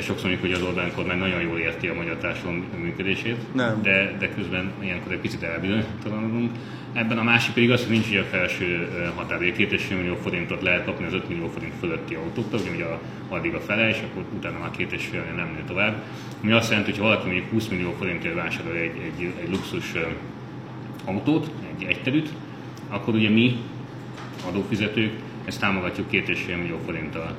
Sokszor mondjuk, hogy az Orbán kormány nagyon jól érti a magyar társadalom működését, nem. De, de közben ilyenkor egy picit elbizonytalanodunk. Ebben a másik pedig az, hogy nincs a felső határ, hogy 2,5 millió forintot lehet kapni az 5 millió forint fölötti autókra, ugye, ugye addig a fele, és akkor utána már 2,5 millió nem nő tovább. Ami azt jelenti, hogy ha valaki mondjuk 20 millió forintért vásárol egy, egy, egy luxus autót, egy egyterűt, akkor ugye mi, adófizetők, ezt támogatjuk 2,5 millió forinttal.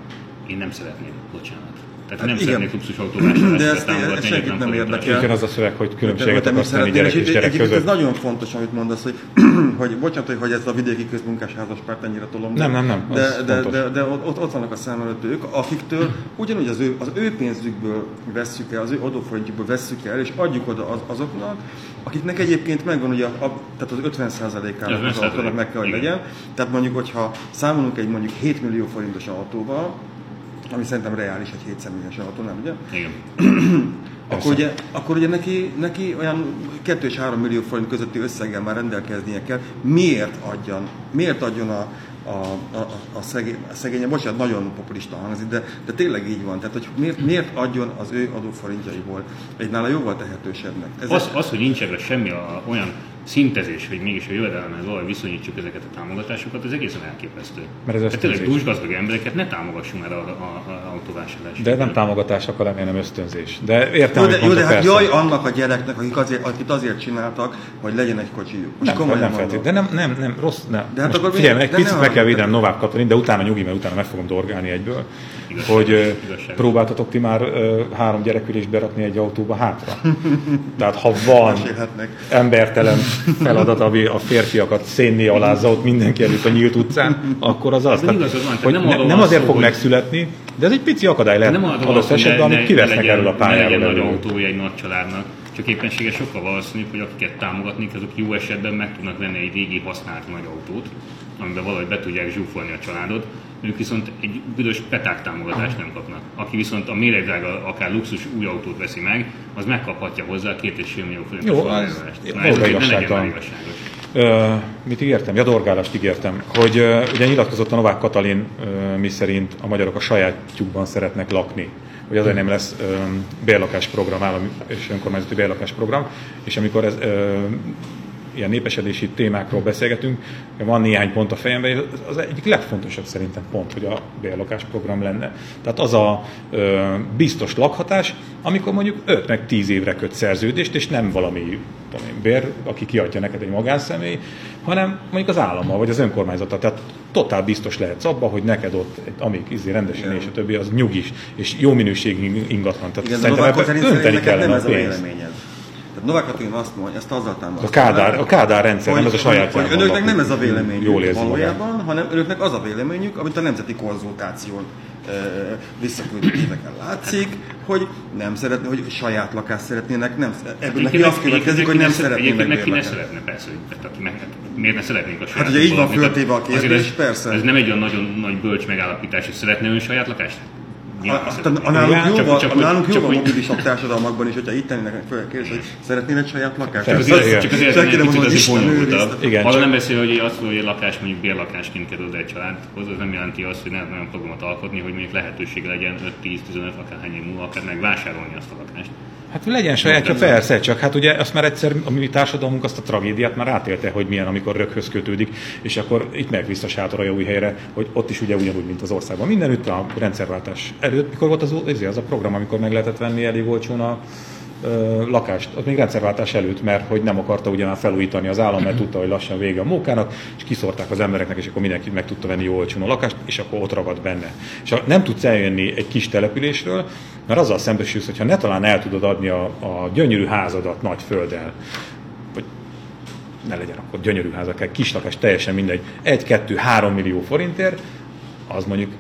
Én nem szeretném, bocsánat. Tehát hát nem szeretnék luxus autóvásárlást De ezt, ezt senkit nem érdekel. Igen, az a szöveg, hogy különbséget akarsz tenni gyerek és gyerek között. Ez nagyon fontos, amit mondasz, hogy, hogy bocsánat, hogy ez a vidéki közmunkás házaspárt ennyire tolom. Nem, nem, nem. De, de, de, de, ott, ott vannak a szem előtt ők, akiktől ugyanúgy az ő, az ő pénzükből vesszük el, az ő adóforintjukból vesszük el, és adjuk oda az, azoknak, akiknek egyébként megvan ugye, a, tehát az 50%-ának az autónak meg kell, hogy legyen. Tehát mondjuk, hogyha számolunk egy mondjuk 7 millió forintos autóval, ami szerintem reális egy 7 személyes autó, nem ugye? Igen. akkor, ugye, akkor ugye neki, neki olyan 2 és 3 millió forint közötti összeggel már rendelkeznie kell. Miért adjon, miért adjon a, a, a, a, szegény, a szegénye, bocsánat, nagyon populista hangzik, de, de tényleg így van. Tehát, hogy miért, miért adjon az ő adóforintjaiból egy nála jóval tehetősebbnek? Ez az, az, hogy nincs ebben semmi a, olyan szintezés, hogy mégis a jövedelemhez valahogy viszonyítsuk ezeket a támogatásokat, ez egészen elképesztő. Mert ez Tehát tényleg dúsgazdag embereket ne támogassunk már a, a, a autóvásárlásra. De nem támogatás lenni, nem ösztönzés. De értem, jó, de, jó, de hát jaj annak a gyereknek, akik azért, akit azért csináltak, hogy legyen egy kocsijuk. Most nem, nem feltétlenül. De nem, nem, nem, rossz, nem. De hát akkor figyelj, egy picit meg kell védenem Novák Katalin, de utána nyugi, mert utána meg fogom dorgálni egyből. Igazság, hogy igazság. próbáltatok ti már három gyerekülést berakni egy autóba hátra? Tehát ha van embertelen feladat, ami a férfiakat szénné alázza ott mindenki előtt a nyílt utcán, akkor az az. Tehát, van, hogy nem, ne, nem azért szó, fog hogy... megszületni, de ez egy pici akadály lehet nem adott esetben, amit kivesznek erről a pályáról. Ne legyen nagy autója egy nagy családnak, csak éppensége sokkal valószínűbb, hogy akiket támogatni, azok jó esetben meg tudnak venni egy régi használt nagy autót, amiben valahogy be tudják zsúfolni a családot, ők viszont egy büdös peták támogatást nem kapnak. Aki viszont a méregdrága, akár luxus új autót veszi meg, az megkaphatja hozzá két és fél millió forintos Jó, az, ez ne legyen mit ígértem? Ja, dorgálást ígértem, hogy uh, ugye nyilatkozott a Novák Katalin, uh, mi szerint a magyarok a sajátjukban szeretnek lakni. Hogy azért nem lesz bérlakásprogram, állami és önkormányzati bérlakásprogram, és amikor ez ilyen népesedési témákról beszélgetünk, van néhány pont a fejemben, az egyik legfontosabb szerintem pont, hogy a bérlakásprogram lenne. Tehát az a ö, biztos lakhatás, amikor mondjuk 5 meg 10 évre köt szerződést, és nem valami tudom én, bér, aki kiadja neked egy magánszemély, hanem mondjuk az állama vagy az önkormányzata. Tehát totál biztos lehetsz abban, hogy neked ott, amíg izé rendesen és a többi, az nyugis, és jó minőségű ingatlan. Tehát Igen, szerintem ebben önteni kellene a pénzt. Novák Katalin azt mondja, ezt azzal támasztja. A Kádár, a Kádár rendszer, hogy, nem ez a saját hogy, hogy önöknek nem ez a véleményük jól valójában, magán. hanem önöknek az a véleményük, amit a nemzeti konzultáción visszaküldött éveken látszik, hogy nem szeretné, hogy saját lakást szeretnének, nem, ebből neki azt következik, hogy nem szeretnének neki ne szeretne, persze, hogy tehát, meg, hát miért ne szeretnénk a saját Hát ugye így van föltéve a kérdés, ez, persze. Ez nem egy olyan nagyon nagy bölcs megállapítás, hogy szeretne ön saját lakást? A, nálunk Igen, jó csak- a hogy- nálunk jó csak van hogy- mobilisabb társadalmakban is, hogyha itt tennének fel kérdés, hogy szeretnél egy saját lakást? Csak azért, csak azért Senki nem mondja, hogy bonyolultabb. Igen, Arra nem beszél, hogy azt, hogy egy lakás mondjuk bérlakásként kerül egy családhoz, az nem jelenti azt, hogy nem olyan programot alkotni, hogy mondjuk lehetősége legyen 5-10-15 akárhány év múlva, akár megvásárolni azt a lakást. Hát legyen sajátja, persze, csak hát ugye azt már egyszer a mi társadalmunk azt a tragédiát már átélte, hogy milyen, amikor röghöz kötődik, és akkor itt meg vissza sátor a új helyre, hogy ott is ugye ugyanúgy, mint az országban. Mindenütt a rendszerváltás előtt, mikor volt az, az, az a program, amikor meg lehetett venni elég olcsón a lakást, az még rendszerváltás előtt, mert hogy nem akarta ugye már felújítani az állam, mert tudta, hogy lassan vége a mókának, és kiszorták az embereknek, és akkor mindenki meg tudta venni jó olcsón a lakást, és akkor ott ragadt benne. És nem tudsz eljönni egy kis településről, mert azzal szembesülsz, hogyha ne talán el tudod adni a, a gyönyörű házadat nagy földdel, vagy ne legyen akkor gyönyörű ház, akár kis lakás, teljesen mindegy, egy, kettő, három millió forintért, az mondjuk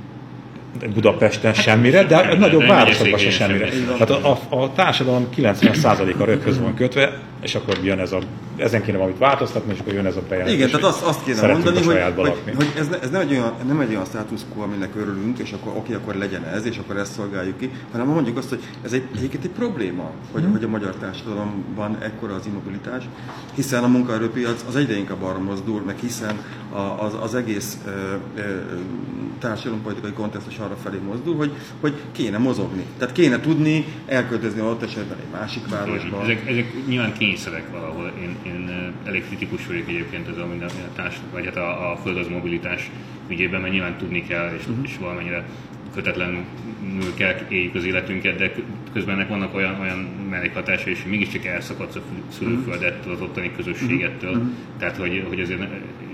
Budapesten semmire, de a de nagyobb városokban se semmire. Hát a, a, a társadalom 90%-a röghöz van kötve, és akkor jön ez a, ezen kéne valamit változtatni, és akkor jön ez a bejelentés. Igen, tehát azt, azt kéne mondani, hogy, hogy, hogy ez, ne, ez nem, egy olyan, nem egy olyan status quo, aminek örülünk, és akkor oké, akkor legyen ez, és akkor ezt szolgáljuk ki, hanem mondjuk azt, hogy ez egy, egyébként egy probléma, hogy, Mhm. hogy a magyar társadalomban ekkora az immobilitás, hiszen a munkaerőpiac az egyre inkább arra mozdul, meg hiszen a, az, az egész ö, ö, társadalompolitikai kontextus arra felé mozdul, hogy, hogy kéne mozogni. Tehát kéne tudni elköltözni ott esetben egy másik városba. Ezek, ezek nyilván kényszerek valahol. Én, én elég kritikus vagyok egyébként ez a, a társ, vagy hát a, a földhöz mobilitás ügyében, mert nyilván tudni kell, és, uh-huh. és valamennyire kötetlenül kell éljük az életünket, de közben ennek vannak olyan, olyan mellékhatásai is, hogy mégiscsak elszakadsz a szülőföldettől, az ottani közösségettől. Uh-huh. Tehát, hogy, hogy azért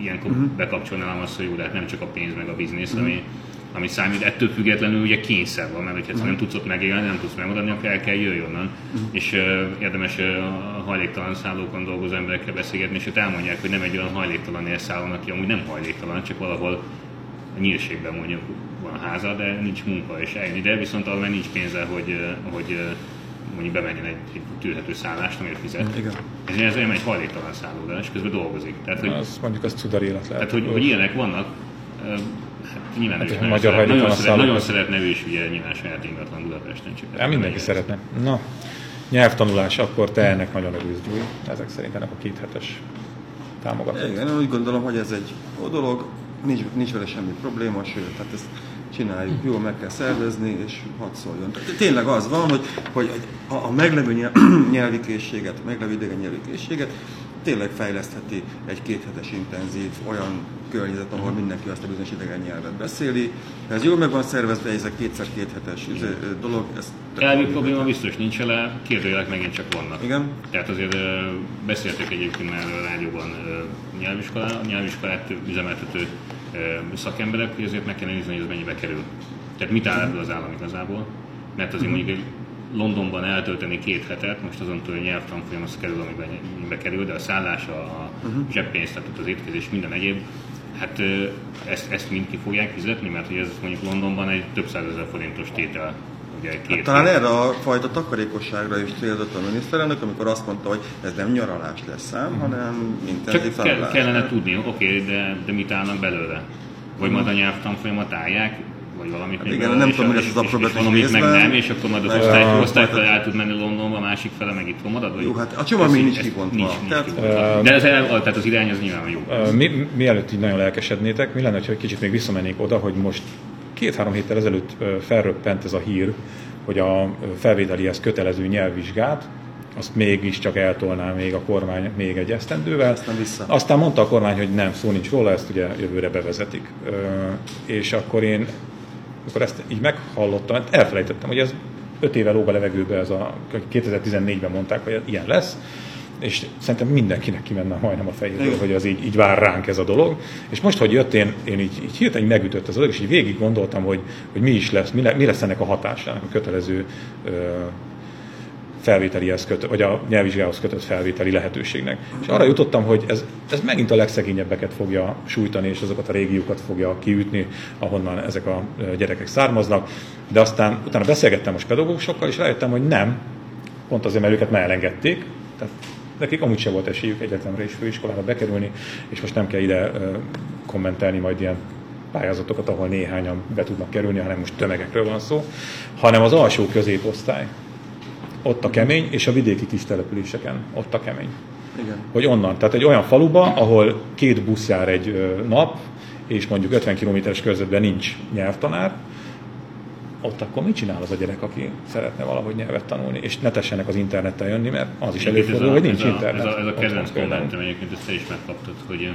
ilyenkor uh-huh. bekapcsolnám azt, hogy jó, de hát nem csak a pénz meg a biznisz, uh-huh. ami, ami számít. Ettől függetlenül ugye kényszer van, mert hogyha uh-huh. nem tudsz ott megélni, nem tudsz megadni, akkor el kell jöjjön onnan. Uh-huh. És uh, érdemes uh, a hajléktalan szállókon dolgozó emberekkel beszélgetni, és ott elmondják, hogy nem egy olyan hajléktalan élszállón, aki amúgy nem hajléktalan, csak valahol a nyírségben mondjuk van a háza, de nincs munka és eljön ide, viszont ahol meg nincs pénze, hogy, uh, hogy uh, mondjuk bemenjen egy, egy tűrhető szállást, amért fizet. Igen. Ez, ez olyan egy hajléktalan szállóda, és közben dolgozik. Tehát, hogy, Az mondjuk az cudar élet lehet. tehát, hogy, hogy ilyenek vannak, ö, hát nyilván Hát, ő nagyon, magyar szeret, nagyon, szeret, nagyon szeretne ő is ugye nyilván saját ingatlan Budapesten. Csak Ja, mindenki ez- szeretne. Na, nyelvtanulás, akkor te ennek nagyon örülsz. Ezek szerint ennek a két hetes támogatás. Igen, én úgy gondolom, hogy ez egy jó dolog, nincs, nincs vele semmi probléma, sőt, tehát ezt csináljuk, jól meg kell szervezni, és hadd szóljon. Tényleg az van, hogy, hogy a, a meglevő nyelv- nyelvi készséget, a meglevő idegen nyelvi készséget tényleg fejlesztheti egy kéthetes intenzív olyan környezet, ahol mindenki azt a bizonyos idegen nyelvet beszéli. Ez jól meg van szervezve, ez egy kétszer kéthetes dolog. Ez Elvi probléma biztos nincs vele, kérdőjelek megint csak vannak. Igen. Tehát azért beszéltek egyébként már a rádióban ö, nyelviskolá, nyelviskolát üzemeltető szakemberek, hogy azért meg kell nézni, hogy ez mennyibe kerül. Tehát mit áll ebből az állam igazából? Mert azért mondjuk egy Londonban eltölteni két hetet, most azon túl, hogy nyelvtanfolyam az kerül, amiben kerül, de a szállás, a uh-huh. zseppénz, tehát az étkezés, minden egyéb, hát ezt, ezt mind ki fogják fizetni, mert hogy ez mondjuk Londonban egy több százezer forintos tétel. Ugye két Hát talán erre a fajta takarékosságra is célzott a miniszterelnök, amikor azt mondta, hogy ez nem nyaralás lesz szám, hanem intenzív Csak ke- tanulás. kellene tudni, oké, de, de mit állnak belőle? Vagy majd a nyelvtanfolyamat állják, vagy valamit Hát igen, nem tudom, hogy ez az apró és betűs valamit meg nem, és akkor majd az Meg osztály, a- osztályfele el tud menni Londonba, a másik fele meg itt marad? Vagy Jó, hát a csomag még nincs kibontva. De ez el, tehát az irány az nyilván jó. Mi, mielőtt így nagyon lelkesednétek, mi lenne, ha egy kicsit még visszamennénk oda, hogy most két-három héttel ezelőtt felröppent ez a hír, hogy a felvételihez kötelező nyelvvizsgát, azt mégiscsak eltolná még a kormány még egy esztendővel. Aztán vissza. Aztán mondta a kormány, hogy nem, szó nincs róla, ezt ugye jövőre bevezetik. Ö, és akkor én, amikor ezt így meghallottam, hát elfelejtettem, hogy ez öt éve lóg a levegőbe, ez a 2014-ben mondták, hogy ilyen lesz, és szerintem mindenkinek kimenne majdnem a fejéből, hogy az így, így vár ránk ez a dolog. És most, hogy jött, én, én így, így hirtelen megütött ez a dolog, és így végig gondoltam, hogy, hogy mi is lesz, mi, le, mi lesz ennek a hatása, ennek a kötelező ö, felvételihez kötött, vagy a nyelvvizsgához kötött felvételi lehetőségnek. És arra jutottam, hogy ez, ez megint a legszegényebbeket fogja sújtani, és azokat a régiókat fogja kiütni, ahonnan ezek a gyerekek származnak. De aztán utána beszélgettem most pedagógusokkal, és rájöttem, hogy nem, pont azért, mert őket már elengedték, tehát nekik amúgy sem volt esélyük egyetemre és főiskolára bekerülni, és most nem kell ide kommentelni majd ilyen pályázatokat, ahol néhányan be tudnak kerülni, hanem most tömegekről van szó, hanem az alsó középosztály. Ott a kemény, és a vidéki kis településeken ott a kemény. Igen. Hogy onnan, tehát egy olyan faluba, ahol két busz jár egy nap, és mondjuk 50 kilométeres körzetben nincs nyelvtanár, ott akkor mit csinál az a gyerek, aki szeretne valahogy nyelvet tanulni, és ne tessenek az internettel jönni, mert az is előfordul, hogy nincs ez a, internet. Ez a, ez a kedvenc kommentem egyébként, ezt te is megkaptad, hogy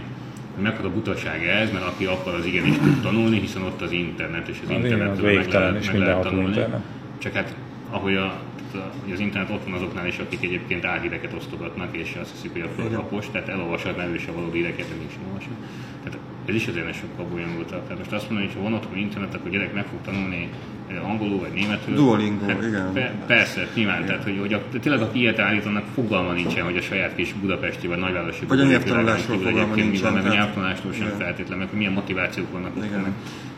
mekkora butaság ez, mert aki akar, az igenis tud tanulni, hiszen ott az internet, és az, az internetről meg lehet, meg lehet tanulni. Internet. Csak hát, ahogy a hogy az internet ott van azoknál is, akik egyébként álhíreket osztogatnak, és azt hiszik, hogy a földlapos, tehát elolvasod, mert ő is a valódi híreket, de nincs olvasod. Tehát ez is azért sokkal bonyolultabb. Tehát most azt mondani, hogy ha van otthon internet, akkor a gyerek meg fog tanulni angolul vagy németül. Duolingo, hát, igen. Pe, persze, nyilván, igen. tehát hogy, hogy a, tényleg aki ilyet állítanak, fogalma nincsen, hogy a saját kis budapesti vagy nagyvárosi vagy a nyelvtanulásról fogalma nincsen. Meg a nyelvtanulásról sem feltétlenül, meg hogy milyen motivációk vannak igen. ott,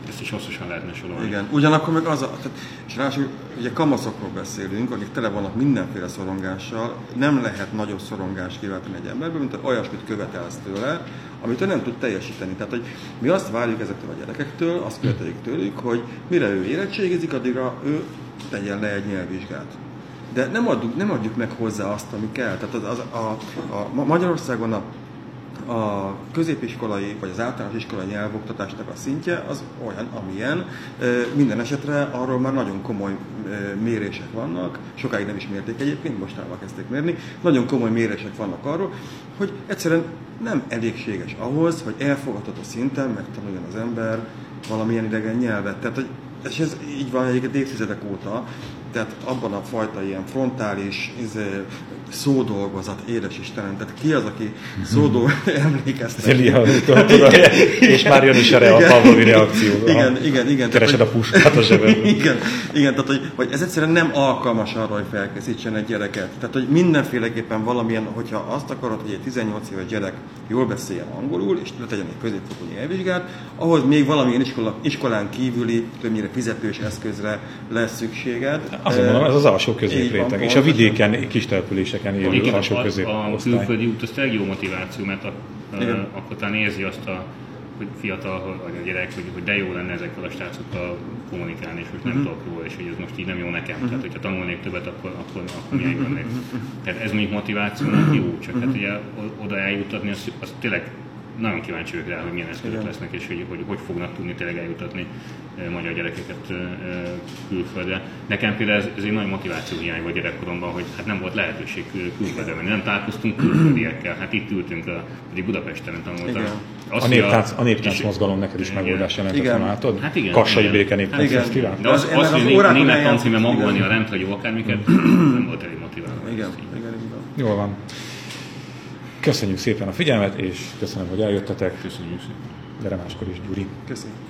ezt is hosszasan lehetne sorolni. Igen, ugyanakkor meg az a, tehát, és ráadásul ugye kamaszokról beszélünk, akik tele vannak mindenféle szorongással, nem lehet nagyobb szorongást kiváltani egy emberből, mint olyasmit követelsz tőle, amit ő nem tud teljesíteni. Tehát, hogy mi azt várjuk ezektől a gyerekektől, azt követeljük tőlük, hogy mire ő érettségizik, addigra ő tegyen le egy nyelvvizsgát. De nem adjuk, nem adjuk meg hozzá azt, ami kell. Tehát az, az, a, a, Magyarországon a a középiskolai vagy az általános iskolai nyelvoktatásnak a szintje az olyan, amilyen. Minden esetre arról már nagyon komoly mérések vannak, sokáig nem is mérték egyébként, mostanában kezdték mérni, nagyon komoly mérések vannak arról, hogy egyszerűen nem elégséges ahhoz, hogy elfogadható szinten megtanuljon az ember valamilyen idegen nyelvet. Tehát, hogy és ez így van egyébként évtizedek óta, tehát abban a fajta ilyen frontális izé, szódolgozat, édes Istenem, tehát ki az, aki szódol emlékeztet? és már jön is erre a Pavlovi reakció. Igen, igen, igen. Keresed a puskát a zsebedben. Igen, igen, tehát hogy, hogy ez egyszerűen nem alkalmas arra, hogy felkészítsen egy gyereket. Tehát, hogy mindenféleképpen valamilyen, hogyha azt akarod, hogy egy 18 éves gyerek jól beszéljen angolul, és letegyen egy középfokú nyelvvizsgát, ahhoz még valamilyen iskola, iskolán kívüli, többnyire fizetős eszközre lesz szükséged. Azt mondom, ez az alsó középréteg, és a vidéken kis településeken élő alsó közép. A, a külföldi út az tényleg jó motiváció, mert a, a, akkor talán érzi azt a hogy fiatal, vagy a gyerek, hogy, hogy de jó lenne ezekkel a srácokkal kommunikálni, és hogy nem uh-huh. tudok róla, és hogy ez most így nem jó nekem. Uh-huh. Tehát, hogyha tanulnék többet, akkor, akkor, akkor milyen lennék. Tehát ez mondjuk motivációnak jó, csak uh-huh. hát ugye oda eljutatni, az, az tényleg nagyon kíváncsi vagyok rá, hogy milyen eszközök lesznek, és hogy, hogy hogy fognak tudni tényleg eljutatni magyar gyerekeket külföldre. Nekem például ez, ez egy nagy motiváció hiány volt gyerekkoromban, hogy hát nem volt lehetőség külföldre menni, nem találkoztunk külföldiekkel. Hát itt ültünk, a, pedig Budapesten tanultam. Azt, a néptánc, a néptánc mozgalom neked is megoldás jelentett, látod? Hát igen. Kassai igen. béke néptánc hát igen. De az, az, az, hogy a német tancíme magolni a rendhagyó akármiket, nem volt elég motiváló. Igen, igen, Jól van. Köszönjük szépen a figyelmet, és köszönöm, hogy eljöttetek. Köszönjük szépen. Gyere máskor is, Gyuri. Köszönjük.